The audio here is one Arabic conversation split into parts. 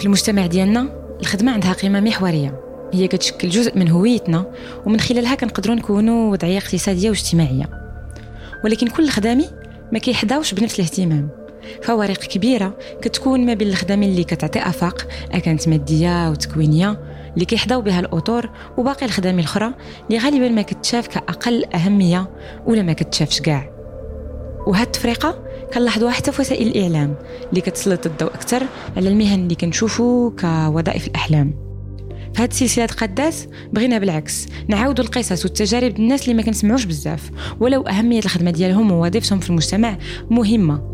في المجتمع ديالنا الخدمة عندها قيمة محورية. هي كتشكل جزء من هويتنا ومن خلالها كنقدروا نكونوا وضعية اقتصادية واجتماعية. ولكن كل خدامي ما كيحظاوش بنفس الاهتمام. فوارق كبيرة كتكون ما بين الخدامين اللي كتعطي أفاق أكانت مادية وتكوينية اللي كيحظاو بها الأطور وباقي الخدامين الأخرى اللي غالبا ما كتشاف كأقل أهمية ولا ما كتشافش كاع. وهاد التفرقة كنلاحظوها حتى في وسائل الإعلام اللي كتسلط الضوء أكثر على المهن اللي كنشوفوا كوظائف الأحلام. في هذه سلسله قدات بغينا بالعكس نعاودوا القصص والتجارب الناس اللي ما كنسمعوش بزاف ولو أهمية الخدمة ديالهم ووظيفتهم في المجتمع مهمة.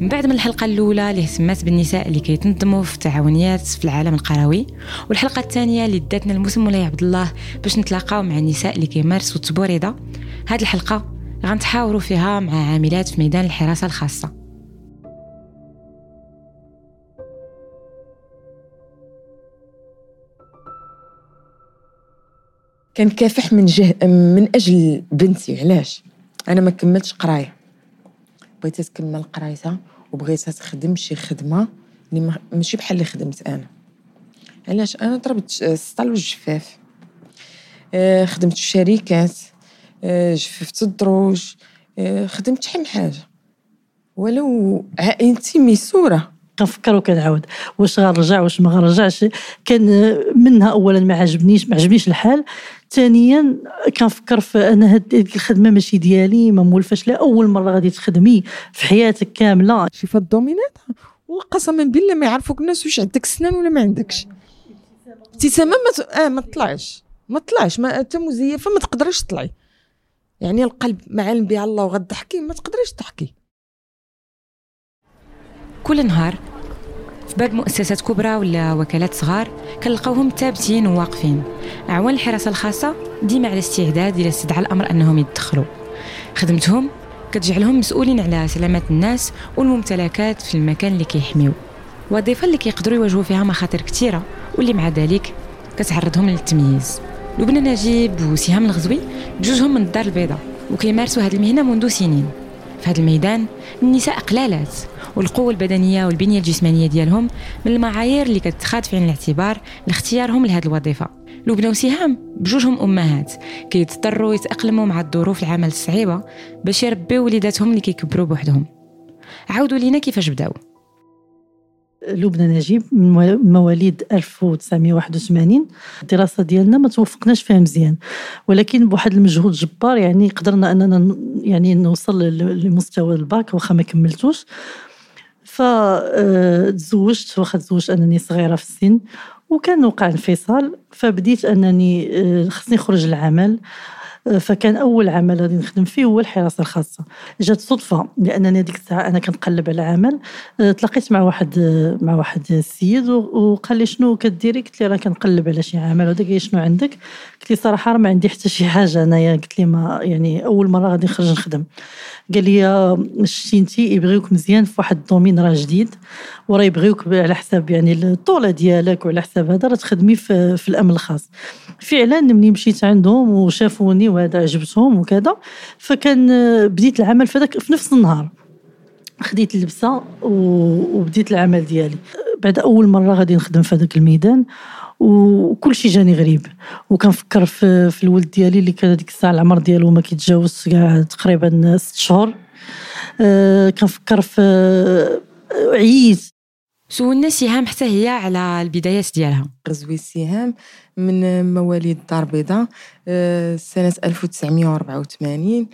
من بعد من الحلقة الأولى اللي اهتمت بالنساء اللي كيتنظموا في التعاونيات في العالم القروي والحلقة الثانية اللي داتنا الموسم مولاي عبد الله باش نتلاقاو مع النساء اللي كيمارسوا التبوريضة. هذه الحلقة غنتحاوروا فيها مع عاملات في ميدان الحراسة الخاصة. كنكافح من جه من أجل بنتي علاش؟ أنا ما كملتش قراية. بغيتها تكمل قرايتها وبغيتها تخدم شي خدمة اللي ماشي بحال اللي خدمت أنا. علاش؟ أنا ضربت السطل والجفاف آه خدمت في شركات. جففت الدروج آه خدمت شحال من حاجة. ولو عائلتي ميسوره كنفكر وكنعاود. واش غنرجع واش ما غنرجعش. كان منها اولا ما عجبنيش ما عجبنيش الحال. ثانيا كنفكر في أنا هاد الخدمة ماشي ديالي ما مولفاش. لا أول مرة غادي تخدمي في حياتك كاملة. شي في الدومينات وقسما بالله ما يعرفوك الناس واش عندك سنان ولا ما عندكش. ابتسامة ما ت... آه ما طلعش ما طلعش ما انت مزيفة ما تقدرش تطلعي. يعني القلب معلم بها الله وغتضحكي ما تقدريش تضحكي كل نهار في باب مؤسسات كبرى ولا وكالات صغار كنلقاوهم ثابتين وواقفين. أعوان الحراسة الخاصة ديما على استعداد إلى استدعى الأمر أنهم يتدخلوا. خدمتهم كتجعلهم مسؤولين على سلامه الناس والممتلكات في المكان اللي كيحميو. وظيفة اللي كيقدروا يواجهوا فيها مخاطر كثيره واللي مع ذلك كتعرضهم للتمييز. لبنى نجيب وسهام الغزوي. بجوجهم من الدار البيضاء وكيمارسوا هذه المهنة منذ سنين. في هذا الميدان النساء قلالات والقوة البدنية والبنية الجسمانية ديالهم من المعايير اللي كتخاد في عين الاعتبار لاختيارهم لهذه الوظيفة. لبنى وسهام بجوجهم أمهات كيضطروا يتأقلموا مع الظروف العمل الصعيبة باش يربيو وليداتهم اللي كيكبروا بوحدهم. عاودوا لينا كيفاش بداو. لبنى نجيب من مواليد 1981 الدراسة ديالنا ما توفقناش فيها مزيان. ولكن بواحد المجهود جبار يعني قدرنا أننا يعني نوصل لمستوى الباك واخا ما كملتوش. فتزوجت واخا تزوجت أنني صغيرة في السن وكان وقع انفصال. فبديت أنني آه، خصني نخرج للعمل فكان أول عمل غادي نخدم فيه هو الحراسة الخاصة. جات صدفة لأنني هذيك الساعة أنا كنقلب على عمل أه، تلاقيت مع واحد مع واحد السيد وقال لي شنو كديري؟ قلت له راه كنقلب على شي عمل وهذا قال شنو عندك؟ قلت لي صراحة ما عندي حتى شي حاجة أنايا قلت لي ما يعني أول مرة غادي نخرج نخدم. قال لي شتي انت يبغيوك مزيان في واحد الدومين راه جديد وراه يبغيوك على حساب يعني الطولة ديالك وعلى حساب هذا راه تخدمي في, في الأمن الخاص. فعلا ملي مشيت عندهم وشافوني وهذا عجبتهم وكذا. فكان بديت العمل في, في نفس النهار. خديت اللبسة وبديت العمل ديالي. بعد أول مرة غادي نخدم في هذاك الميدان وكل شيء جاني غريب. وكنفكر في, في الولد ديالي اللي كان ديك الساعة العمر ديالو ما كيتجاوز كاع تقريبا ست شهور. أه كنفكر في عييت سولنا سهام حتى هي على البدايات ديالها. غزوي سهام من مواليد الدار البيضاء أه سنة 1984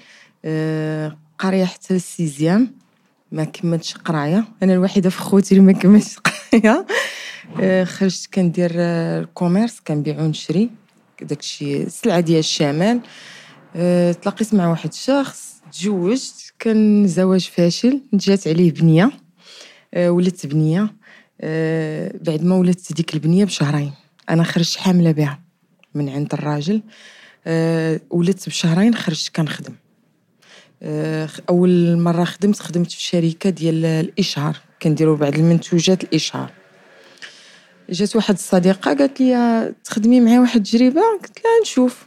أه قريت حتى sixième ما كملتش قراية. أنا الوحيدة في خوتي اللي ما كملتش قراية. آه، خرجت كندير ال commerce كنبيع ونشري داكشي السلعه ديال الشمال. آه، تلاقيت مع واحد الشخص تزوجت كان زواج فاشل جات عليه بنية آه، ولدت بنية. بعد ما ولدت ديك البنية بشهرين. أنا خرجت حاملة بها من عند الراجل. ولدت بشهرين خرجت كنخدم. أول مرة خدمت خدمت في شركة ديال الإشهار. كنديروا بعض المنتوجات الإشهار. جات واحد الصديقة قالت لي تخدمي معايا واحد التجربة؟ قلت لها نشوف.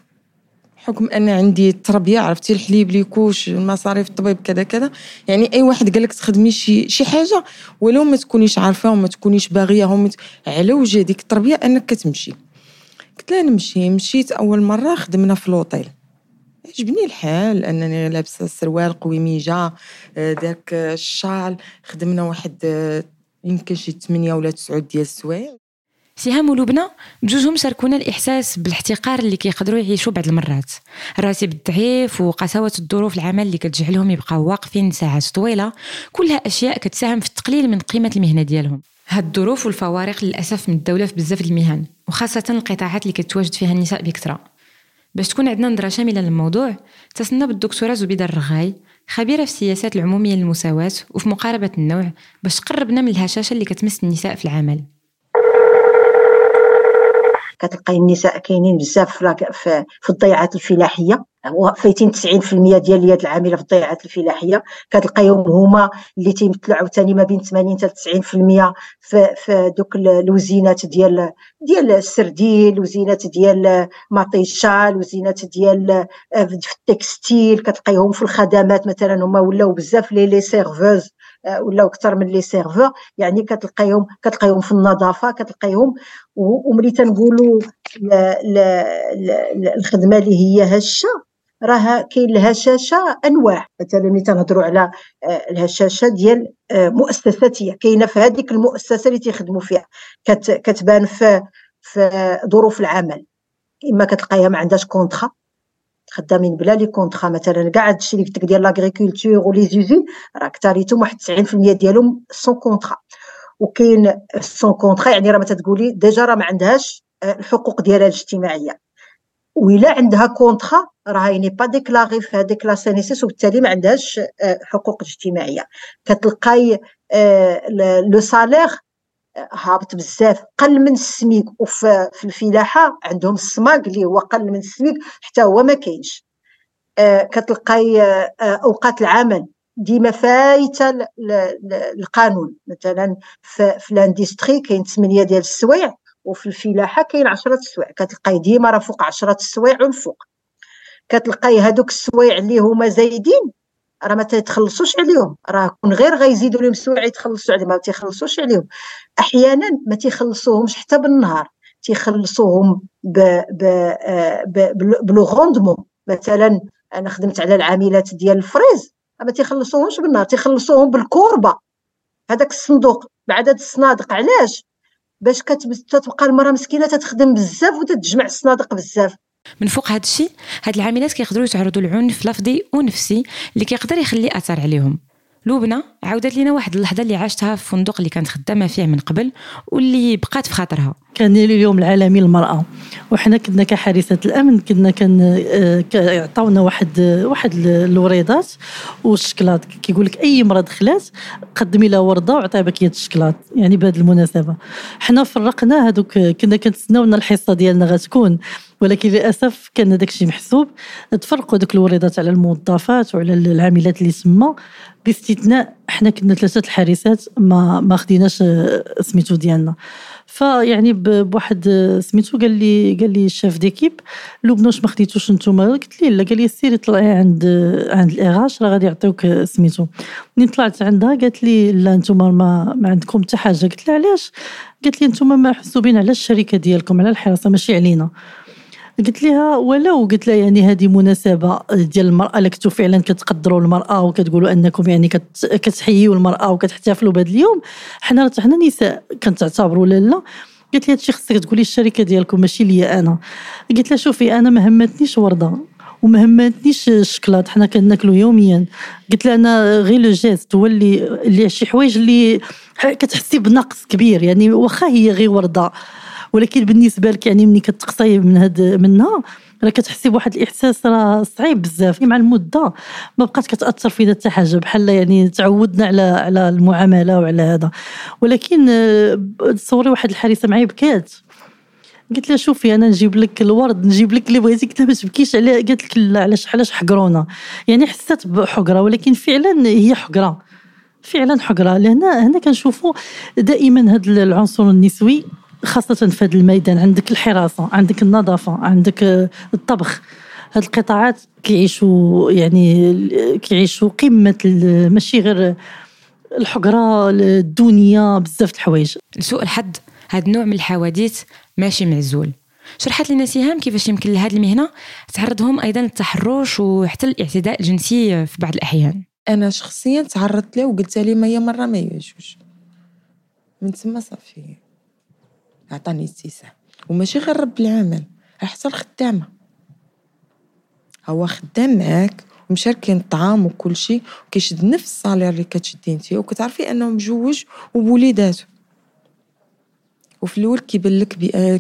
حكم أن عندي التربيه عرفتي؟ الحليب لي كوش المصاريف الطبيب كذا كذا. يعني أي واحد قال لك تخدمي شي شي حاجة ولو ما تكونيش عارفة وما تكونيش باغية ومت... على وجه ديك التربية أنك كتمشي. قلت لها نمشي مشيت أول مرة خدمنا في لوطيل عجبني الحال أنني لابسة سروال قويميجه آه، داك الشال. خدمنا واحد آه، يمكن شي 8 ولا 9 ديال السوايع. سهام ولبنى بجوجهم شاركونا الإحساس بالاحتقار اللي كيقدروا يعيشوا بعض المرات. الراتب الضعيف وقساوة الظروف العمل اللي كتجعلهم يبقاو واقفين ساعات طويلة. كلها أشياء كتساهم في التقليل من قيمة المهنة ديالهم. هاد الظروف والفوارق للأسف من الدولة في بزاف المهن وخاصة القطاعات اللي كتواجد فيها النساء بكثرة. باش تكون عندنا نظرة شاملة للموضوع اتصلنا بالدكتورة زبيدة الرغاي خبيرة في السياسات العمومية للمساواة وفي مقاربة النوع باش تقربنا من الهشاشة اللي كتمس النساء في العمل. كتلقاي النساء كاينين بزاف في, في الضيعات الفلاحية فايتين 90% ديال اليد العاملة في الضيعات الفلاحية. كتلقايهم هما اللي تيمثلوا عاوتاني ما بين 80 حتى 90% في, في دوك الوزينات ديال ديال السردين الوزينات ديال مطيشه الوزينات ديال آه، في ال textile. كتلقايهم في الخدمات مثلا هما ولاو بزاف les les serveuses. ولاو أكثر من les serveurs. يعني كتلقايهم كتلقايهم في النظافة كتلقايهم. وملي تنقولوا الخدمة اللي هي هشة راه كاين الهشاشة أنواع. مثلا ملي تنهضروا على آه، الهشاشة ديال آه، مؤسساتية. كاينة في هذيك المؤسسة اللي تيخدموا فيها. كتبان في في ظروف العمل. إما كتلقايها ما عندهاش كونطرا خدامين بلا لي كونطرا مثلا كاع هادشي اللي قلت لك ديال لاغريكولتور ولي زوزين راه كثاريتهم واحد 90% ديالهم sans contrat وكاين sans contrat يعني راه ما تقولي؟ déjà راه ما عندهاش آه، الحقوق ديالها الاجتماعية. وإلا عندها contrat راه n'est pas déclarée في هذيك la CNSS وبالتالي ما عندهاش آه، حقوق اجتماعية. كتلقاي le آه، salaire هابط بزاف قل من السميك. وفي الفلاحة عندهم السماك اللي هو قل من السميك حتى هو ما كاينش. آه، كتلقاي آه، أوقات العمل ديما فايتة القانون. مثلا في الإندستري كاين 8 ديال السوايع وفي الفلاحة كاين 10 السوايع. كتلقاي ديما راه فوق 10 السوايع والفوق كتلقاي هذوك السوايع اللي هما زايدين راه ما تيتخلصوش عليهم. راه كون غير غيزيدوا لهم سوايع يتخلصوا عليهم ما تيخلصوش عليهم. أحيانا ما تيخلصوهمش حتى بالنهار. تيخلصوهم ب ب ب بلو غوندمون مثلا أنا خدمت على العاملات ديال الفريز ما تيخلصوهمش بالنهار تيخلصوهم بالكوربة. هذاك الصندوق بعدد الصنادق علاش؟ باش كتبقى المرأة مسكينة تتخدم بزاف وتتجمع الصنادق بزاف. من فوق هذا الشيء هاد العاملات كيقدروا يتعرضوا للعنف لفظي ونفسي اللي كيقدر يخلي اثر عليهم. لبنى عاودت لنا واحد اللحظة اللي عاشتها في الفندق اللي كانت خدامة فيه من قبل واللي بقات في خاطرها. كان اليوم العالمي للمراه وحنا كنا كحارسه الأمن كنا كان يعطونا واحد واحد الوريضات والشكلاط. كيقول لك أي مراه دخلات قدمي لها ورده وعطيها باكيه الشكلاط. يعني بهذه المناسبة. حنا فرقنا هذوك كنا كنتسناو ان الحصة ديالنا غتكون. ولكن للأسف كان داك الشيء محسوب. تفرقوا دوك الوريضات على الموظفات وعلى العاملات اللي تما باستثناء حنا كنا ثلاثة الحارسات ما ما خديناش سميتو ديالنا. فيعني بواحد سميتو قال لي قال لي ال chef d'équipe لبنى واش ما خديتوش نتوما. قلت ليه لا. قال لي سيري طلعي عند عند ال RH راه غادي يعطيوك سميتو. ملي طلعت عندها؟ قالت لي لا نتوما ما, ما عندكم حتى حاجة. قلت لها علاش؟ قالت لي نتوما محسوبين على الشركة ديالكم على الحراسة ماشي علينا. قلت لها ولو قلت لها يعني هذه مناسبة ديال المرأة لكتو فعلا كتقدروا المرأة وكتقولوا أنكم يعني كتحيوا المرأة وكتحتفلوا بهذا اليوم. حنا حنا نساء كنتعتبروا لا قلت لها هادشي خصك تقولي الشركة ديالكم ماشي ليا أنا. قلت لها شوفي أنا ما همتنيش وردة وما همتنيش الشكلاط حنا كناكلو يوميا. قلت لها أنا غير لو جيست هو اللي اللي شي حوايج اللي كتحسي بنقص كبير. يعني واخا هي غير وردة. ولكن بالنسبة لك يعني ملي كتقصي من هاد منها راه كتحسي بواحد الإحساس راه صعيب بزاف. مع المدة ما بقات كتأثر فينا حتى حاجة بحال يعني تعودنا على على المعاملة وعلى هذا. ولكن آه، تصوري واحد الحارسة معايا بكات. قلت لها شوفي أنا نجيب لك الورد نجيب لك اللي بغيتي لها ما تبكيش عليه قالت لك لا علاش علاش حقرونا يعني حسيت بحقرة ولكن فعلا هي حقرة. فعلا حقرة. لهنا هنا كنشوفوا دائما هذا العنصر النسوي خاصة في هذا الميدان عندك الحراسة عندك النظافة عندك الطبخ. هاد القطاعات كيعيشوا يعني كيعيشوا قمة ماشي غير الحقرة الدنيا بزاف د الحوايج. لسوء الحظ هاد النوع من الحوادث ماشي معزول. شرحت لنا سهام كيفاش يمكن لهذه المهنة تعرضهم أيضا للتحرش وحتى الاعتداء الجنسي في بعض الأحيان. أنا شخصيا تعرضت له وقلت لي ما هي مرة ما يجوش من تما صافي. عطاني اتساع وماشي غير رب العمل حتى الخدامه هو خدام معاك ومشاركين الطعام وكل شيء وكيشد نفس الصالير اللي كتشدي انت وكتعرفي انه مجوج وبوليداتو. وفي الأول كيبان لك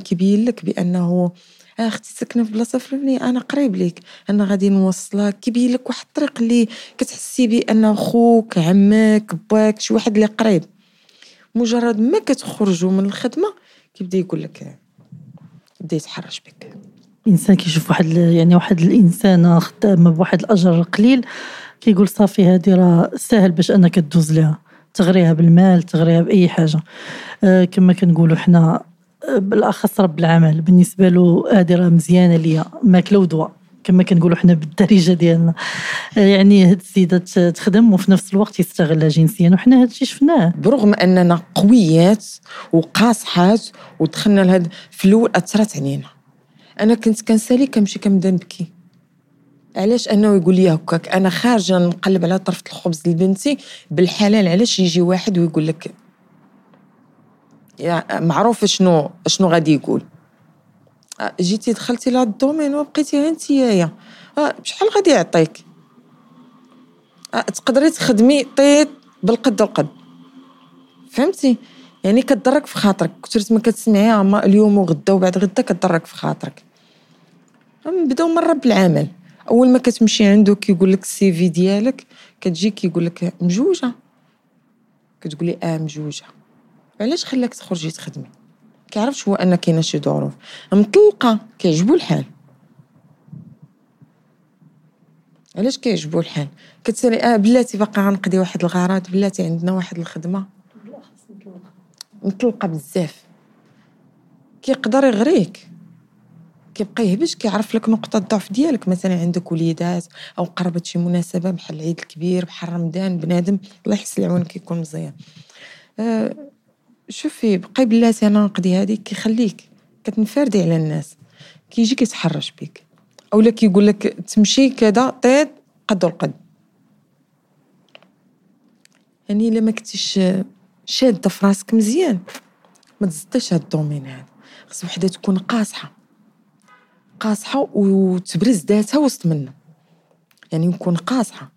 كيبين لك بأنه آه أختي ساكنة في بلاصة فلانية أنا قريب ليك. أنا غادي نوصلك كيبين لك واحد الطريق اللي كتحسي بأنه خوك عمك باك شي واحد اللي قريب. مجرد ما كتخرجوا من الخدمة كيبدا يقول لك يبدا يتحرش بك. الانسان كيشوف واحد يعني واحد الانسانه خدامه بواحد الأجر قليل كيقول صافي هذه راه ساهل باش انك تدوز ليها. تغريها بالمال تغريها بأي حاجة. آه كما كنقولوا حنا آه، بالأخص رب العمل. بالنسبة له هذه راه مزيانة ليا. ماكلة ودواء. كما كنقولوا حنا بالدارجة ديالنا. آه، يعني هاد السيدة تخدم وفي نفس الوقت يستغلها جنسيا وحنا هاد الشيء شفناه. برغم أننا قويات وقاصحات ودخلنا لهاد في الأول أثرت علينا. أنا كنت كنسالي كنمشي كنبدا نبكي. علاش؟ أنه يقول لي هكاك أنا خارجة نقلب على طرف الخبز لبنتي بالحلال علاش يجي واحد ويقول لك يا معروف شنو شنو غادي يقول؟ جيتي دخلتي لهاد الدومين وبقيتي انت يا آه، شحال غادي يعطيك؟ آه، تقدري تخدمي طيط بالقد والقد. فهمتي؟ يعني كتضرك في خاطرك. كثرت ما كتسمعيها اليوم وغدا وبعد غدا كتضرك في خاطرك. نبداو مرة بالعمل. أول ما كتمشي عنده كيقول لك السي في ديالك كتجي كيقول لك مجوجة. كتقولي آه مجوجة. علاش خلاك تخرجي تخدمي؟ كيعرفش هو أن كاينة شي ظروف. مطلقة كيعجبو الحال. علاش كيعجبو الحال؟ كتسالي آه بلاتي باقا غنقضي واحد الغرض بلاتي عندنا واحد الخدمة. مطلقة بزاف. كيقدر يغريك. كيبقى يهبش كيعرف لك نقطة الضعف ديالك. مثلا عندك وليدات أو قربت شي مناسبة بحال العيد الكبير بحال رمضان بنادم الله يحسن العون كيكون مزيان. أه شوفي بقاي بلاتي أنا نقضي هذيك كيخليك كتنفردي على الناس كيجي كيتحرش بك أولا كيقول لك تمشي كذا طيط قد القد يعني إلا ما كنتيش شادة في راسك مزيان ما تزطيش هاد الدومين هذا خص وحدة تكون قاصحة. قاصحة وتبرز ذاتها وسط منا يعني نكون قاصحة.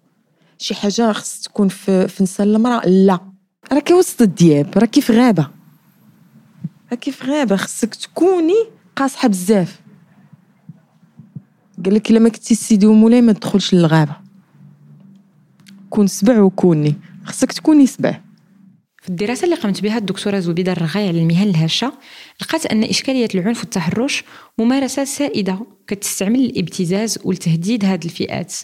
شي حاجة خص تكون في, في المرأة لا. راكي وسط الدياب راكي في غابة. راكي في غابة خصك تكوني قاصحة بزاف. قال لك إلا ما كنتي سيدي ومولاي ما تدخلش للغابة. كون سبع وكوني خصك تكوني سبع. في الدراسة اللي قامت بها الدكتورة زبيدة الرغاي على المهن الهشة لقات أن إشكالية العنف والتحرش ممارسة سائدة كتستعمل الابتزاز والتهديد هذه الفئات.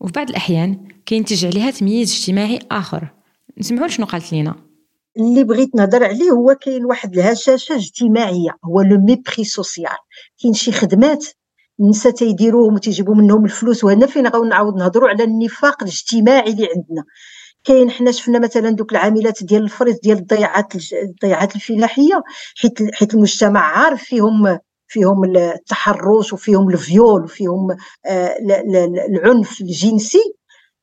وفي بعض الأحيان كينتج عليها تمييز اجتماعي آخر. نسمعوا شنو قالت لينا. اللي بغيت نهضر عليه هو كاين واحد الهشاشة اجتماعية هو le mépris social كاين شي خدمات النساء تيديروهم وتيجيبوا منهم الفلوس وهنا فين غنعاود نهضروا على النفاق الاجتماعي اللي عندنا. كاين حنا شفنا مثلا دوك العاملات ديال الفريز ديال الضيعات الضيعات الفلاحية حيت حيت المجتمع عارف فيهم فيهم التحرش وفيهم ال viol وفيهم آه، العنف الجنسي.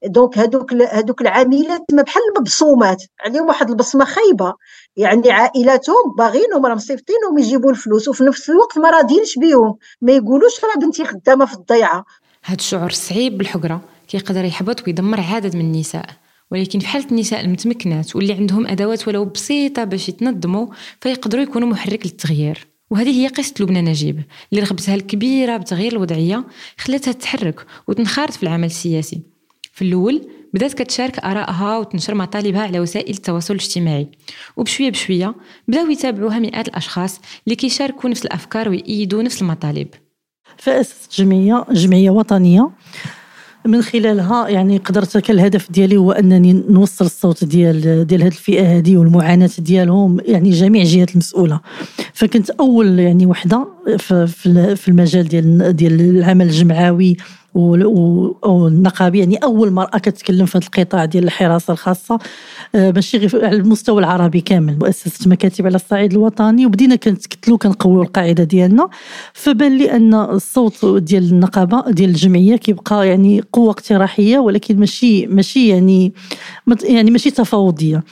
دونك هذوك هذوك العاملات ما بحال المبصومات عليهم واحد البصمة خايبة. يعني عائلاتهم باغينهم راه مصيفطينهم يجيبوا الفلوس وفي نفس الوقت ما راضيينش بهم ما يقولوش راه بنتي خدامة في الضيعة. هذا الشعور الصعيب بالحقرة. كيقدر يحبط ويدمر عدد من النساء. ولكن في حالة النساء المتمكنات واللي عندهم أدوات ولو بسيطة باش يتنظموا فيقدروا يكونوا محرك للتغيير. وهذه هي قصة لبنى نجيب اللي رغبتها الكبيرة بتغيير الوضعية خلتها تتحرك وتنخرط في العمل السياسي. في الأول بدات كتشارك آرائها وتنشر مطالبها على وسائل التواصل الاجتماعي. وبشوية بشوية بداو يتابعوها مئات الأشخاص اللي كيشاركوا نفس الأفكار ويأيدوا نفس المطالب. فأسست جمعية جمعية وطنية. من خلالها يعني قدرت الهدف ديالي هو أنني نوصل الصوت ديال ديال هذه الفئة هذه والمعاناة ديالهم يعني جميع الجهات المسؤولة. فكنت أول يعني وحدة في المجال ديال ديال العمل الجمعوي والنقابي يعني أول مرأة كتكلم في هذا القطاع ديال الحراسة الخاصة. آه، ماشي غير على المستوى العربي كامل مؤسسة مكاتب على الصعيد الوطني وبدينا كنتكتلوا كنقويو القاعدة ديالنا. فبان لي أن الصوت ديال النقابة ديال الجمعية كيبقى يعني قوة اقتراحية ولكن ماشي ماشي يعني يعني ماشي تفاوضية.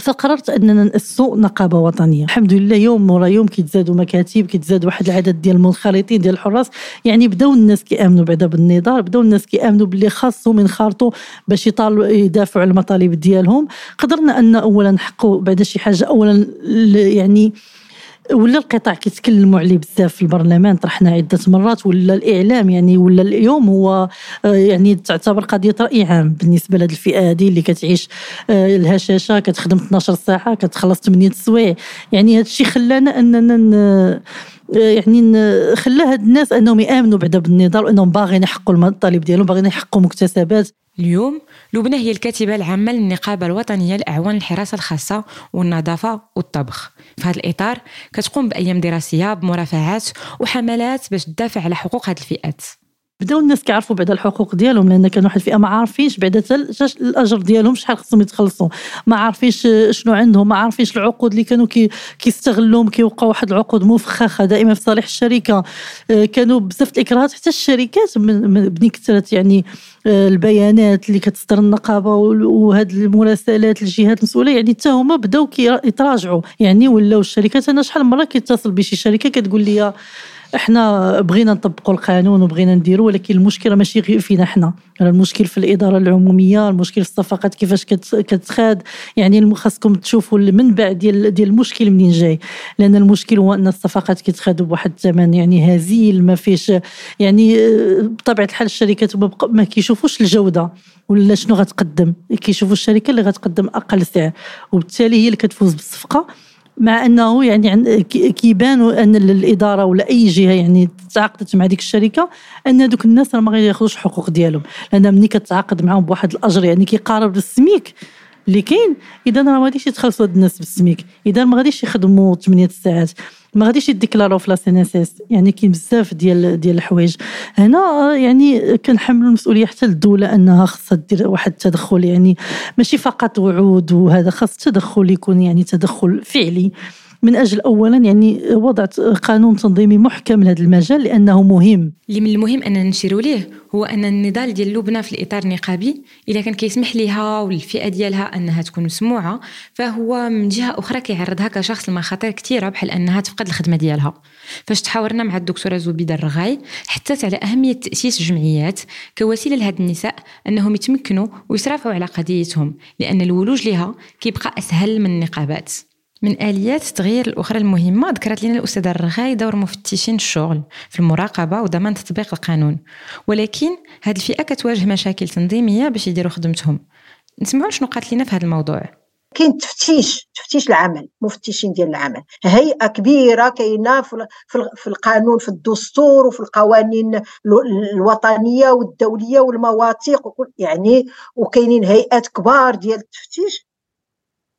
فقررت أننا ناسسوا نقابة وطنية. الحمد لله يوم ورا يوم كيتزادوا مكاتب كيتزاد واحد العدد ديال المنخرطين ديال الحراس. يعني بداو الناس كيآمنوا بعدا بالنضال بداو الناس كيآمنوا باللي خاصهم ينخرطوا باش يطالبوا يدافعوا على المطالب ديالهم. قدرنا أن اولا نحققوا بعد شي حاجة اولا يعني ولا القطاع كيتكلموا عليه بزاف في البرلمان؟ طرحنا عدة مرات ولا الإعلام يعني ولا اليوم هو آه، يعني تعتبر قضية رأي عام بالنسبة لهذه الفئة هذه اللي كتعيش آه، الهشاشة كتخدم 12 ساعة كتخلص 8 سوايع يعني هذا الشيء خلانا أننا آه، يعني خلى هاد الناس أنهم يآمنوا بعدا بالنضال وانهم باغيين يحققوا المطالب ديالهم باغيين يحققوا مكتسبات. اليوم لبنى هي الكاتبة العامة للنقابة الوطنية لأعوان الحراسة الخاصة والنظافة والطبخ. في هذا الإطار كتقوم بأيام دراسية بمرافعات وحملات باش تدافع على حقوق هذه الفئات. بداو الناس كيعرفوا بعد الحقوق ديالهم لأن كان واحد الفئة ما عارفينش بعدا الأجر ديالهم شحال خصهم يتخلصوا. ما عارفينش شنو عندهم ما عارفينش العقود اللي كانوا كي كيستغلوهم كيوقعوا واحد العقود مفخخة دائما في صالح الشركة. آه، كانوا بزاف الإكراهات حتى الشركات من كثرت يعني آه، البيانات اللي كتصدر النقابة وهاد المراسلات للجهات المسؤولة. يعني حتى هما بداو كيتراجعوا يعني ولاو الشركات أنا شحال مرة كيتصل بشي شركة كتقول لي إحنا بغينا نطبقوا القانون وبغينا نديروا ولكن المشكلة ماشي غير فينا إحنا. المشكل في الإدارة العمومية المشكل في الصفقات كيفاش كتخاد. يعني خاصكم تشوفوا المنبع ديال ديال المشكل منين جاي. لأن المشكل هو أن الصفقات كيتخادوا بواحد الثمن يعني هزيل ما فيش يعني بطبيعة الحال الشركات ما كيشوفوش الجودة. ولا شنو غتقدم؟ كيشوفوا الشركة اللي غتقدم أقل سعر. وبالتالي هي اللي كتفوز بالصفقة. مع أنه يعني كيبان أن الإدارة ولا أي جهة يعني تعاقدت مع ديك الشركة أن دوك الناس راه ما ياخذوش الحقوق ديالهم. لأن ملي كتعاقد معاهم بواحد الأجر يعني كيقارب السميك اللي كاين إذا راه ما غاديش يتخلصوا هاد الناس بالسميك. إذا ما غاديش يخدموا 8 ساعات. ما غاديش يديكلاروه في لا يعني كاين بزاف ديال ديال الحوايج. هنا يعني كنحملوا المسؤولية حتى للدولة أنها خاصها دير واحد التدخل. يعني ماشي فقط وعود وهذا خاص تدخل يكون يعني تدخل فعلي. من أجل اولا يعني وضع قانون تنظيمي محكم لهذا المجال لأنه مهم. اللي من المهم اننا نشيروا ليه هو أن النضال ديال لبنى في الإطار النقابي إذا كان كيسمح لها والفئة ديالها أنها تكون مسموعة فهو من جهة أخرى كيعرضها كشخص لمخاطر كثيرة بحال أنها تفقد الخدمة ديالها. فاش تحاورنا مع الدكتورة زبيدة الرغاي حتى على أهمية تأسيس جمعيات كوسيلة لهاد النساء أنهم يتمكنوا ويصرفوا على قضيتهم لأن الولوج لها كيبقى أسهل من النقابات. من آليات التغيير الأخرى المهمة ذكرت لنا الأستاذة الرغاي دور مفتشين الشغل في المراقبة وضمان تطبيق القانون. ولكن هذه الفئة كتواجه مشاكل تنظيمية باش يديروا خدمتهم. نسمعوا شنو قالت لنا في هذا الموضوع. كاين تفتيش تفتيش العمل مفتشين ديال العمل. هيئة كبيرة كاينة في القانون في الدستور وفي القوانين الوطنية والدولية والمواثيق يعني وكاينين هيئات كبار ديال التفتيش.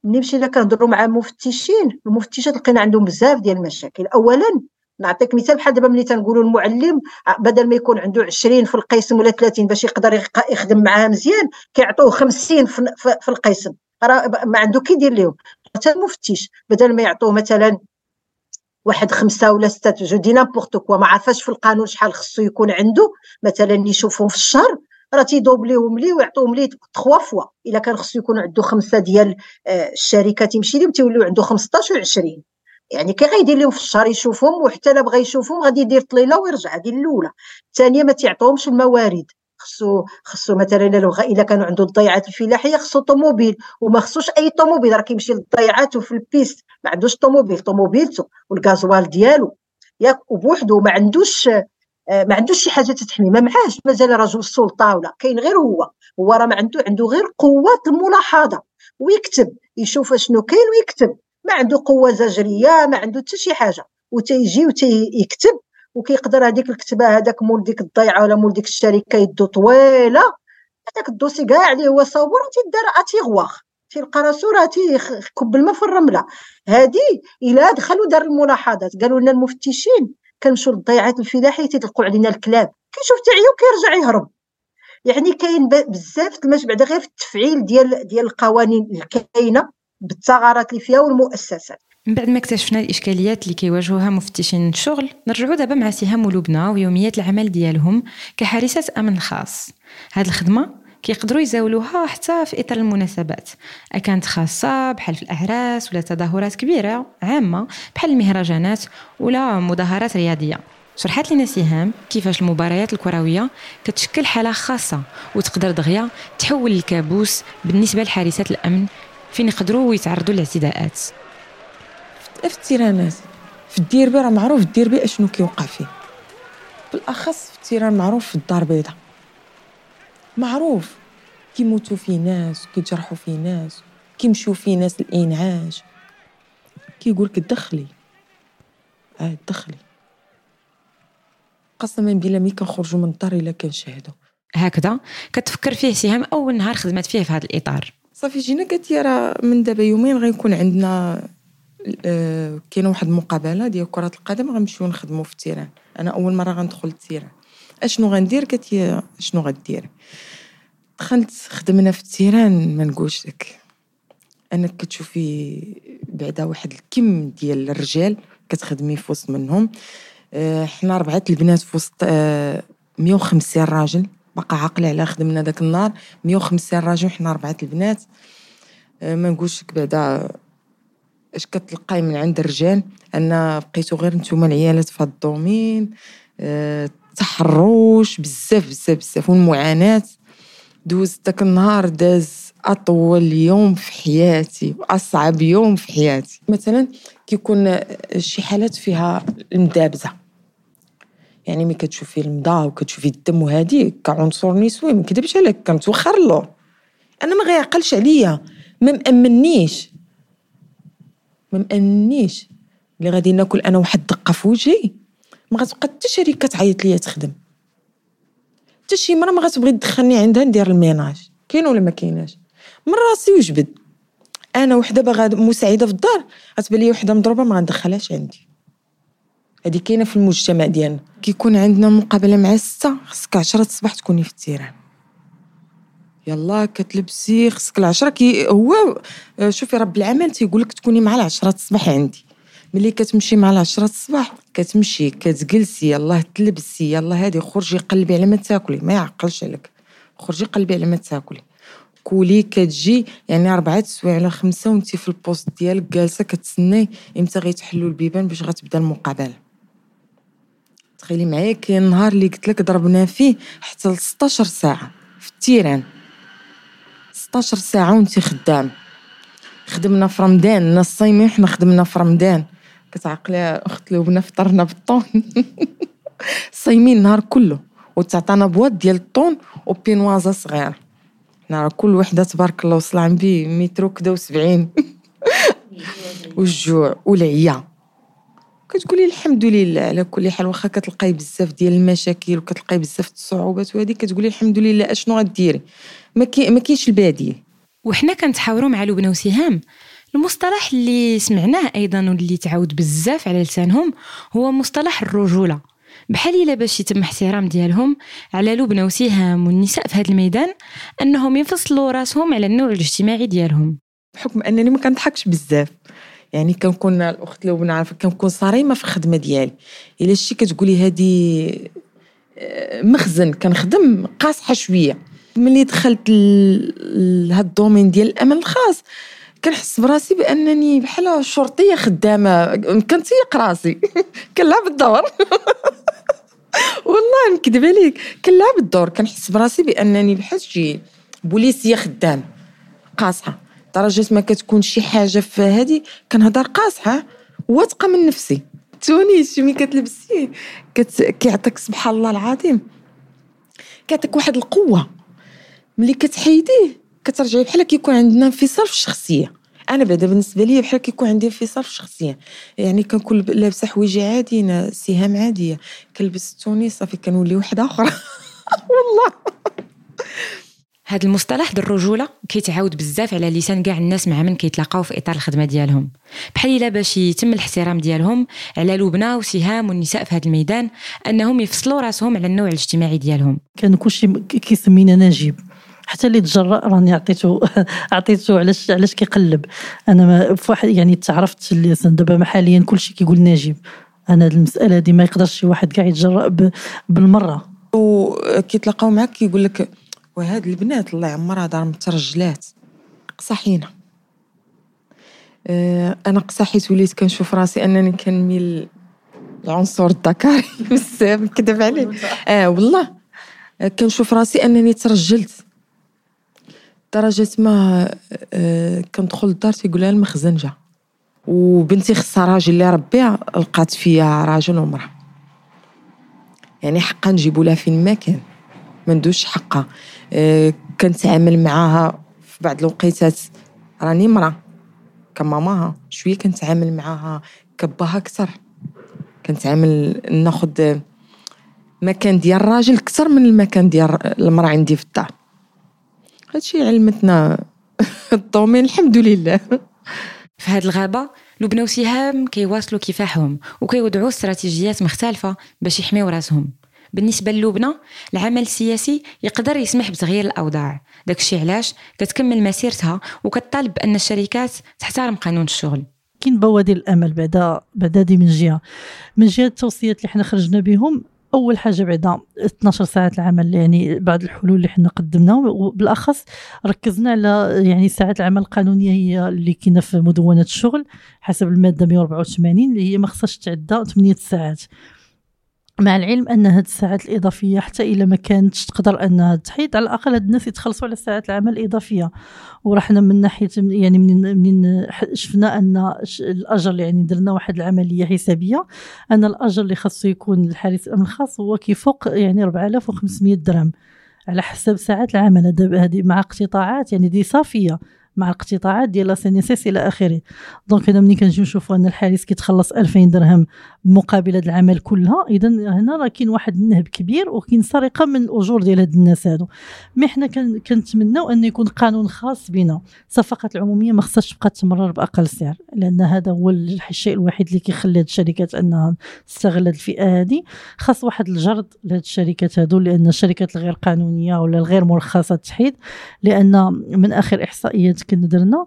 ملي مشينا كنهضروا مع مفتشين المفتشات لقينا عندهم بزاف ديال المشاكل. اولا نعطيك مثال بحال دابا ملي تنقولوا المعلم بدل ما يكون عنده 20 في القسم ولا 30 باش يقدر يخدم معاه مزيان كيعطوه 50 في القسم. راه ما عنده كيدير لهم حتى المفتش بدل ما يعطوه مثلا واحد خمسة ولا ستة جو دي نابورت كوا ما عرفاش في القانون شحال خصو يكون عنده مثلا يشوفهم في الشهر راه تي doubler هم ليه ويعطوهم ليه trois fois. إلا كان خصو يكون عنده خمسة ديال آه، الشركات يمشي لهم تيوليو عنده 15 و20 يعني كي غيدير لهم في الشهر يشوفهم وحتى لا بغى يشوفهم غادي يدير طليلة ويرجع. هذه الأولى. الثانية ما تيعطوهمش الموارد. خصو خصو مثلا إلا كانوا عنده الضيعات الفلاحية خصو طوموبيل. وما خصوش أي طوموبيل. راه كيمشي للضيعات وفي ال piste. ما عندوش طوموبيل. طوموبيلته والغازوال ديالو. ياك وبوحدو ما عندوش ما عندوش شي حاجة تتحمي. ما معاش مازال رجل السلطة ولا كاين غير هو. هو راه ما عنده عنده غير قوة الملاحظة. ويكتب يشوف شنو كاين ويكتب. ما عنده قوة زجرية ما عنده حتى شي حاجة. وتيجي وتيكتب. وكيقدر هذيك الكتبة هذاك مول ديك الضيعة ولا مول ديك الشركة يدو طويلة. هذاك الدوسي كاع اللي هو صور تيدار اتيغواغ تيلقى راسو راه تيكب الماء في الرمله هادي إلا دخلوا دار الملاحظات. قالوا لنا المفتشين كنمشيو للضيعات الفلاحية تيطلقوا علينا الكلاب. كيشوف تعيا وكيرجع يهرب. يعني كاين بزاف الماش بعدا غير في التفعيل ديال ديال القوانين الكاينة بالثغرات اللي فيها والمؤسسات. من بعد ما اكتشفنا الإشكاليات اللي كيواجهوها مفتشين الشغل نرجعوا دابا مع سهام ولبنى ويوميات العمل ديالهم كحارسات أمن خاص. هاد الخدمة كيقدروا يزاولوها حتى في إطار المناسبات. كانت خاصة بحال في الاعراس ولا تظاهرات كبيرة عامة بحال المهرجانات ولا مظاهرات رياضية. شرحت لنا سهام كيفاش المباريات الكروية كتشكل حالة خاصة وتقدر دغيا تحول الكابوس بالنسبة لحارسات الأمن فين يقدروا يتعرضوا لاعتداءات في التيرانات في الديربي راه معروف الديربي أشنو كيوقع فيه. بالأخص في التيران معروف في الدار البيضاء. معروف. كيموتوا فيه ناس كيجرحوا فيه ناس كيمشيو فيه ناس الإنعاش. كيقولك دخلي. آه دخلي. قسما بالله ملي كنخرجوا من الدار إلا كنشاهدوا هكذا. كتفكر فيه سهام أول نهار خدمت فيه في هذا الإطار. صافي جينا قالت لي راه من دابا يومين غيكون عندنا آه كاينة واحد المقابلة ديال كرة القدم غنمشيو نخدموا في التيران. أنا أول مرة غندخل ال terrain. أشنو غندير؟ قالت لي أشنو غدير؟ دخلت خدمنا في ال terrain ما نقولش لك. أنك كتشوفي بعدا واحد الكم ديال الرجال كتخدمي في وسط منهم. آه، حنا ربعة البنات في وسط 150 آه، راجل. بقى عاقلة على خدمنا داك النهار 150 راجل وحنا ربعة البنات. آه، ما نقولش لك بعدا اش كتلقاي من عند الرجال أن بقيتو غير نتوما العيالات في هاد ال domaine. تحرش بزاف بزاف بزاف. والمعاناة دوزت داك النهار داز أطول يوم في حياتي واصعب يوم في حياتي. مثلا كيكون شي حالات فيها المدابزة. يعني ملي كتشوفي الما وكتشوفي الدم وهادي كعنصر نسوي ما نكذبش عليك كنتوخر له. أنا ما غيعقلش عليا ما مامنيش ما مامنيش اللي غادي ناكل أنا واحد دقه في وجهي ما غتبقى حتى شركه تعيط ليا تخدم. حتى شي مرة ما غتبغي تدخلني عندها ندير ال ménage. كاين ولا ما كايناش؟ من راسي وجبد. أنا وحدة باغا مساعدة في الدار غتبان لي وحدة مضروبة ما غندخلهاش عندي. هذه كاينة في المجتمع ديالنا. كيكون عندنا مقابلة مع ستة خصك عشرة الصباح تكوني في ال terrain. يلا كتلبسي خصك العشرة كي هو شوفي رب العمل تيقول لك تكوني مع العشرة الصباح عندي. ملي كتمشي مع العشرة الصباح كتمشي كتجلسي يلاه تلبسي يلا هادي خرجي قلبي على ما تاكلي ما يعقلش عليك. خرجي قلبي على ما تاكلي. كولي كتجي يعني أربعة سوايع ولا خمسة وانت في ال poste ديالك جالسة كتسناي إمتى غيتحلوا البيبان باش غتبدا المقابلة. تخيلي معايا كاين النهار اللي قلت لك ضربنا فيه حتى ل 16 ساعة في التيران. 16 ساعة وانت خدام. خدمنا في رمضان الناس صايمين حنا خدمنا في رمضان. كتعقلي أخت لبنى فطرنا بالطون. صايمين النهار كله وتعطانا بواط ديال الطون وبينوازا صغيرة. حنا كل وحدة تبارك الله وصل عم بي مترو كدا وسبعين. والجوع والعيا. كتقولي الحمد لله على كل حال واخا كتلقاي بزاف ديال المشاكل وكتلقاي بزاف الصعوبات وهذه كتقولي الحمد لله أشنو غديري ما كاينش البديل وحنا كنتحاوروا مع لبنى وسهام. المصطلح اللي سمعناه أيضا واللي تعاود بزاف على لسانهم هو مصطلح الرجولة. بحال إلا باش يتم احترام ديالهم على لبنى وسهام والنساء في هذا الميدان أنهم يفصلوا راسهم على النوع الاجتماعي ديالهم. بحكم أنني ما كنضحكش بزاف. يعني كنكون الأخت لبنى عارفه كنكون صريمة في الخدمة ديالي. إلا شي كتقولي هذه آه، مخزن كنخدم قاصحة شوية. ملي دخلت لهذا الدومين ديال الأمن الخاص كنحس براسي بأنني بحال شرطية خدامة. كنتيق راسي. كنلعب الدور. والله نكذب عليك. كنلعب الدور. كنحس براسي بأنني بحال شي بوليسية خدام. قاصحة. درجة ما كتكون شي حاجة في هذه كنهضر قاصحة واثقه من نفسي. تونيس ملي كتلبسيه كت... كيعطيك سبحان الله العظيم. كيعطيك واحد القوة. ملي كتحيديه كترجعي بحال كيكون عندنا انفصال في الشخصية. أنا بعدا بالنسبة لي بحال كيكون عندي انفصال في الشخصيه يعني كنكون لابسة حوايج عاديين سهام عادية. كنلبس التوني صافي كنولي وحده أخرى. والله. هذا المصطلح د الرجولة كيتعاود بزاف على لسان كاع الناس مع من كيتلاقاو في إطار الخدمة ديالهم. بحال إلا باش يتم الاحترام ديالهم على لبنى وسهام والنساء في هذا الميدان أنهم يفصلوا راسهم على النوع الاجتماعي ديالهم. كان كلشي كيسمينا نجيب. حتى اللي تجرأ راني عطيته عطيته علاش علاش كيقلب. أنا ما فواحد يعني تعرفت اللي دابا حاليا كلشي كيقول نجيب. أنا المسألة هذه ما يقدرش شي واحد كاع يتجرأ بالمرة. وكيتلاقاو معاك كيقول لك وهاد البنات الله يعمرها دار مترجلات قصحينا. آه أنا قصحيت وليت كنشوف راسي أنني كنميل العنصر الذكري بزاف كذب عليك آه والله. كنشوف راسي أنني ترجلت. درجة ما آه كندخل الدار تيقولها المخزن جا وبنتي خصها راجل اللي ربيها لقات فيا راجل ومرأة. يعني حقا نجيبو لها فين ما كان ما ندوش حقها. أه كنتعامل معاها في بعض الوقيتات. راني مرا كماماها. شوية كنتعامل معاها. كباها أكثر. كنتعامل ناخد مكان ديال الراجل أكثر من المكان ديال المرأة عندي في الدار. هادشي علمتنا الدومين الحمد لله. في هاد الغابة لبنى وسهام كيواصلوا كفاحهم وكيوضعوا استراتيجيات مختلفة باش يحميو راسهم. بالنسبة للبنى العمل السياسي يقدر يسمح بتغيير الأوضاع. داكشي علاش؟ كتكمل مسيرتها وكتطالب بأن الشركات تحترم قانون الشغل. كاين بوادر الأمل بعدا بعدا دي من جهة. من جهة التوصيات اللي حنا خرجنا بهم أول حاجة بعدا 12 ساعه العمل يعني بعض الحلول اللي حنا قدمناهم وبالأخص ركزنا على يعني ساعات العمل القانونية هي اللي كاينة في مدونة الشغل حسب المادة 184 اللي هي ما خصهاش تعدى 8 ساعات. مع العلم ان هاد الساعات الإضافية حتى إلا ما كانتش تقدر أنها تحيد على الأقل هاد الناس يتخلصوا على ساعات العمل الإضافية. ورحنا من ناحية يعني من من شفنا أن الأجر يعني درنا واحد العملية حسابية أن الأجر اللي خاصو يكون للحارس الأمن الخاص هو كيفوق يعني 4500 درهم. على حسب ساعات العمل. هذه مع اقتطاعات يعني دي صافية. مع الاقتطاعات ديال la CNSS إلى آخره. donc هنا ملي كنجيو نشوفوا أن الحارس كيتخلص 2000 درهم مقابل هذا العمل كلها اذا هنا راه كاين واحد النهب كبير وكاين سرقة من الأجور ديال هاد الناس هادو. mais حنا كنتمناو أن يكون قانون خاص بنا الصفقات العمومية ما خصهاش تبقى تمرر بأقل سعر لأن هذا هو الشيء الوحيد اللي كيخلي هاد الشركات أنها تستغل هاد الفئة هذه خاص واحد الجرد لهاد الشركات هادو لأن الشركات الغير قانونية ولا الغير مرخصة التحيد لأن من آخر إحصائيات كنا درنا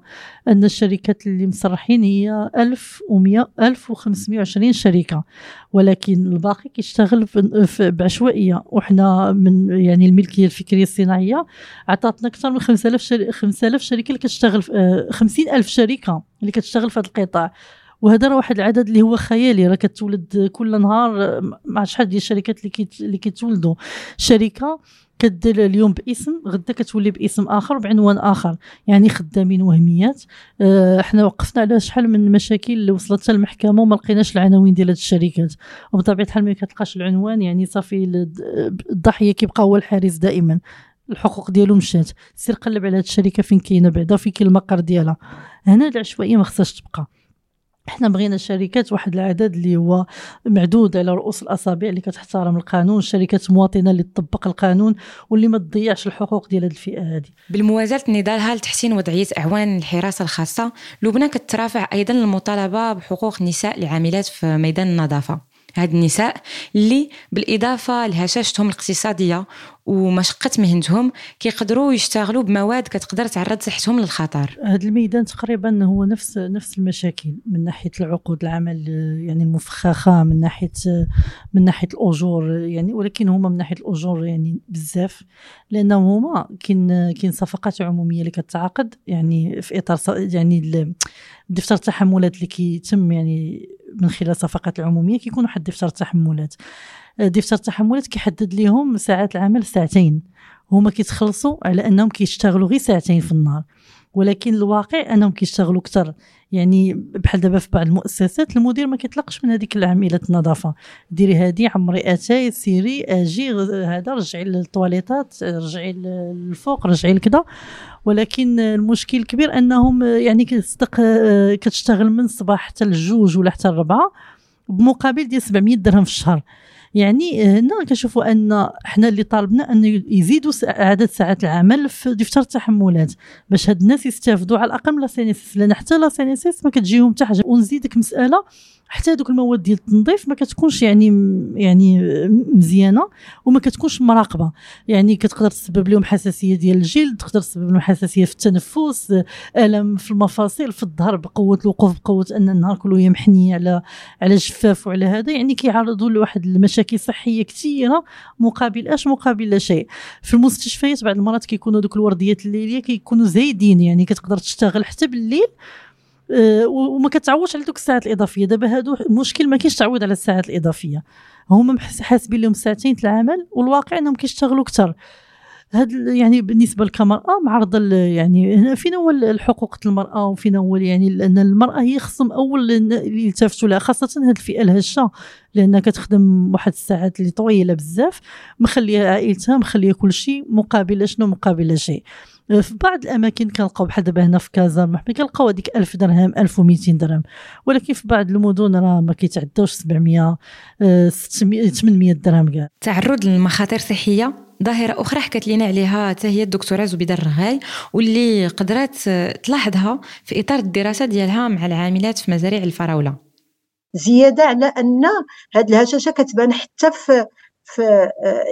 أن الشركات اللي مصرحين هي 1100 1520 شركة. ولكن الباقي كيشتغل بعشوائية. وحنا من يعني الملكية الفكرية الصناعية عطاتنا أكثر من 5000 شركه 5000 شركة اللي كتشتغل 50000 شركة اللي كتشتغل في هذا القطاع. وهذا راه واحد العدد اللي هو خيالي راه كتولد كل نهار مع شحال ديال الشركات اللي اللي كيتولدوا. شركة كدير اليوم باسم غدا كتولي باسم آخر بعنوان آخر يعني خدامين وهميات. إحنا وقفنا على شحال من المشاكل اللي وصلت المحكمة وما لقيناش العناوين ديال هاد الشركات. وبطبيعة الحال ما كتلقاش العنوان يعني صافي الضحية كيبقى هو الحارس دائما. الحقوق ديالو مشات. سير قلب على هاد الشركة فين كاينة بعدا فين كاين المقر ديالها. هنا العشوائية ما خصهاش تبقى. إحنا بغينا شركات واحد العدد اللي هو معدود على رؤوس الأصابع اللي كتحترم القانون شركات مواطنه اللي تطبق القانون واللي ما تضيعش الحقوق ديال هذه الفئة هذه بالموازاة نضالها لتحسين وضعيه اعوان الحراسة الخاصة لبنان كترافع أيضا المطالبة بحقوق النساء العاملات في ميدان النظافة. هاد النساء اللي بالإضافة لهشاشتهم الاقتصادية ومشقة مهنتهم كيقدروا يشتغلوا بمواد كتقدر تعرض صحتهم للخطر. هذا الميدان تقريبا هو نفس نفس المشاكل من ناحية العقود العمل يعني المفخخه من ناحيه من ناحية الأجور يعني ولكن هما من ناحية الأجور يعني بزاف لانهم هما كاين كاين صفقات عمومية اللي كتعاقد يعني في إطار يعني دفتر التحملات اللي كيتم يعني من خلال الصفقات العمومية كيكون واحد دفتر التحملات دفتر التحملات كيحدد لهم ساعات العمل ساعتين. هما كيتخلصوا على أنهم كيشتغلوا غير ساعتين في النهار. ولكن الواقع انهم كيشتغلوا أكثر يعني بحال دابا في بعض المؤسسات المدير ما كيطلقش من هذيك العامله النظافة. ديري هادي عمري أتاي سيري أجي هذا رجعي للطواليطات رجعي للفوق رجعي لكذا ولكن المشكل الكبير أنهم يعني كتصدق كتشتغل من الصباح حتى الجوج ولا حتى الربعة بمقابل ديال 700 درهم في الشهر. يعني هنا كنشوفوا أن حنا اللي طالبنا ان يزيدوا عدد ساعات العمل في دفتر التحملات باش هاد الناس يستافدوا على الأقل لا سينيسيس لأن حتى لا ما كتجيهم حتى حاجة. ونزيدك مسألة حتى هذوك المواد ديال التنظيف ما كتكونش يعني يعني مزيانة وما كتكونش مراقبة. يعني كتقدر تسبب لهم حساسية ديال الجلد تقدر تسبب لهم حساسية في التنفس الم في المفاصل في الظهر بقوة الوقوف بقوة أن النهار كله هي محنيه على على جفاف وعلى هذا. يعني كيعرضوا لواحد المشاكل صحية كثيرة مقابل أش مقابل لا شيء. في المستشفيات بعض المرات كيكونوا دوك الورديات الليليه كيكونوا زايدين يعني كتقدر تشتغل حتى بالليل آه، وما كتعوضش على دوك الساعات الإضافية. دابا هادو المشكل ما كاينش تعويض على الساعات الإضافية. هما حاسبين لهم ساعتين العمل والواقع إنهم كيشتغلوا أكثر هاد يعني بالنسبة للمراه معرضه يعني فين هو الحقوق المرأة وفين هو يعني لأن المرأة هي خصهم أول اللي يلتفتوا لها خاصة هاد الفئة الهشة لأنها كتخدم واحد الساعات اللي طويلة بزاف مخليه عائلتها مخليه كل شيء مقابل شنو؟ مقابل شيء. في بعض الأماكن كنلقاو بحال دابا هنا في كازا المحمي كنلقاو هذيك 1000 درهم 1200 درهم. ولكن في بعض المدن راه ما كيتعداوش 700 600 800 درهم كاع. تعرض للمخاطر الصحيه ظاهرة أخرى حكت لنا عليها هي الدكتورة زبيدة الرغاي واللي قدرت تلاحظها في إطار الدراسة ديالها مع العاملات في مزارع الفراولة. زيادة على أن هذه الهشاشة كتبان حتى في في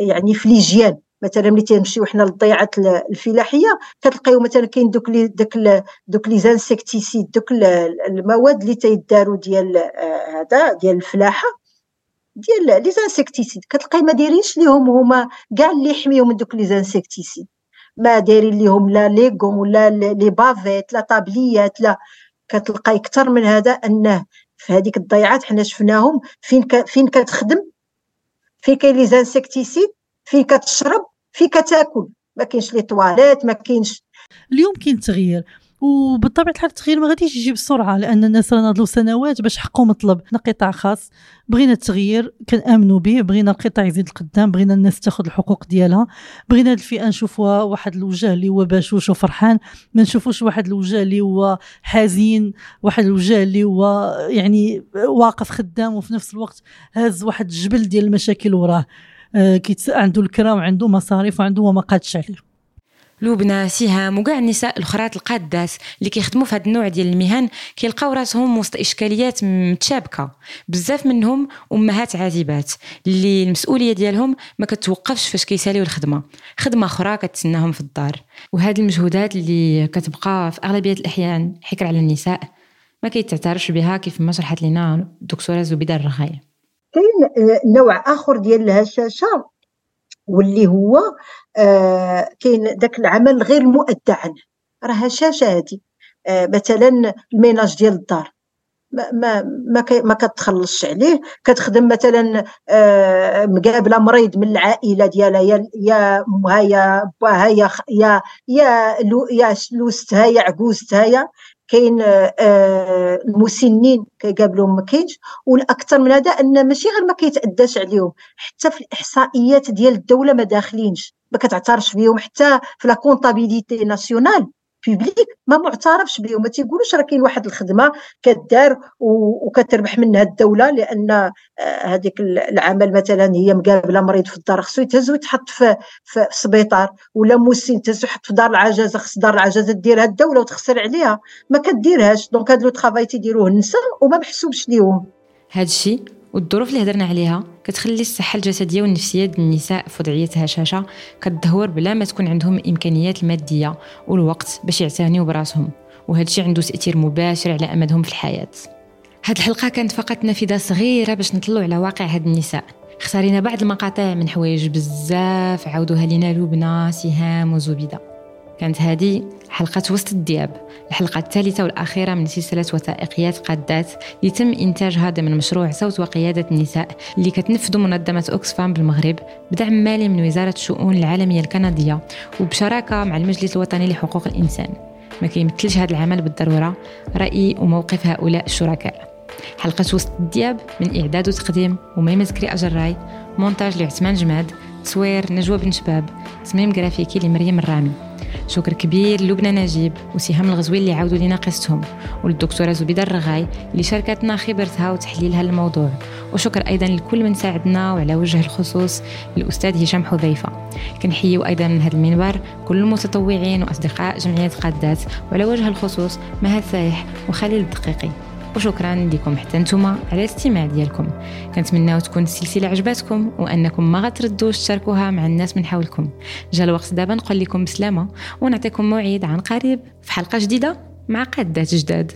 يعني في l'hygiène. مثلا ملي تنمشيو حنا للضيعات الفلاحية كتلقاو مثلا كاين دوك لي دوك دوك les insecticides دوك المواد اللي تيداروا ديال آه، هذا ديال الفلاحة. ديال les insecticides. كتلقاي ما دايرينش ليهم هما كاع اللي يحميو من دوك les insecticides. ما دايرين ليهم لا les gants ولا les bavettes لا طابليات لا. كتلقاي أكثر من هذا أنه في هذيك الضيعات حنا شفناهم فين فين كتخدم فين كاين les insecticides فين كتشرب فين كتاكل. ما كاينش les toilettes ما كاينش. اليوم كاين تغيير. وبالطبع الحال التغيير ما غاديش يجي بسرعة لأن الناس راه ناضلوا سنوات باش حقوا مطلب. حنا قطاع خاص بغينا التغيير كنامنوا به بغينا القطاع يزيد القدام بغينا الناس تاخذ الحقوق ديالها بغينا الفئة نشوفوها واحد الوجه اللي هو باشوش وفرحان ما نشوفوش واحد الوجه اللي هو حزين واحد الوجه اللي هو يعني واقف خدام وفي نفس الوقت هاز واحد الجبل ديال المشاكل وراه. آه، عنده الكرا وعنده مصاريف وعنده وما قادش عليه. لبنى سهام وكاع النساء الاخرات القادات اللي كيخدموا في هذا النوع ديال المهن كيلقاو راسهم وسط إشكاليات متشابكة. بزاف منهم أمهات عازبات اللي المسؤولية ديالهم ما كتوقفش فاش كيساليو الخدمة. خدمة أخرى كتسناهم في الدار. وهذه المجهودات اللي كتبقى في أغلبية الأحيان حكر على النساء ما كيتعترفش بها كيف ما شرحت لنا الدكتورة زبيدة الرخاية. كاين نوع آخر ديال الهشاشة واللي هو آه كاين داك العمل غير المؤدى عنه راه هشاشه هذه آه مثلا الميناج ديال الدار. ما ما ما, كتخلصش عليه. كتخدم مثلا آه مقابلة مريض من العائلة ديالها. يا يا امها يا باها يا يا يا يا لوستها يا عجوزتها يا. كاين المسنين كيقابلوهم ما كاينش والأكثر من هذا أن ماشي غير ما كيتأداش عليهم. حتى في الإحصائيات ديال الدولة ما داخلينش. ما كتعترفش بهم حتى في la comptabilité nationale publique ما معترفش بهم ما تيقولوش راه كاين واحد الخدمة كدار وكتربح منها الدولة لأن آه، هذيك العمل مثلا هي مقابلة مريض في الدار خصو يتهز ويتحط في في السبيطار ولا مسن تهز ويحط في دار العجزه خص دار العجزه ديرها الدولة وتخسر عليها. ما كديرهاش. donc هاد le travail تيديروه النساء وما محسوبش ليهم. هذا الشيء والظروف اللي هضرنا عليها كتخلي الصحة الجسدية والنفسية ديال النساء في وضعية هشاشة كتدهور بلا ما تكون عندهم الإمكانيات المادية والوقت باش يعتنيو براسهم. وهذا الشيء عنده تأثير مباشر على أمدهم في الحياة. هاد الحلقة كانت فقط نافذة صغيرة باش نطلعوا على واقع هاد النساء. اختارينا بعض المقاطع من حوايج بزاف. عاودوها لينا لبنى سهام وزبيدة. كانت هذه حلقة وسط الدياب الحلقة الثالثة والأخيرة من سلسلة وثائقيات قادات يتم إنتاجها ضمن مشروع صوت وقيادة النساء اللي كتنفذ منظمة أوكسفام بالمغرب بدعم مالي من وزارة الشؤون العالمية الكندية وبشراكة مع المجلس الوطني لحقوق الإنسان. ما كيمثلش هذا العمل بالضرورة رأي وموقف هؤلاء الشركاء. حلقة وسط الدياب من إعداد وتقديم وميمة زكري أجراي مونتاج لعثمان جماد تصوير نجوى بن شباب تصميم جرافيكي لمريم الرامي. شكر كبير لبنى نجيب وسهام الغزوي اللي عاودوا لنا قصتهم وللدكتوره زبيدة الرغاي اللي شاركتنا خبرتها وتحليلها للموضوع. وشكر أيضا لكل من ساعدنا وعلى وجه الخصوص الاستاذ هشام حذيفة. كنحيو أيضا من هذا المنبر كل المتطوعين وأصدقاء جمعية قادات وعلى وجه الخصوص مها سايح وخليل الدقيقي. وشكرا لكم حتى نتوما على الاستماع ديالكم. كنتمناو تكون السلسلة عجباتكم وأنكم ما غتردوش تشاركوها مع الناس من حولكم. جا الوقت دابا نقول لكم بسلامة ونعطيكم موعد عن قريب في حلقة جديدة مع قادات جداد.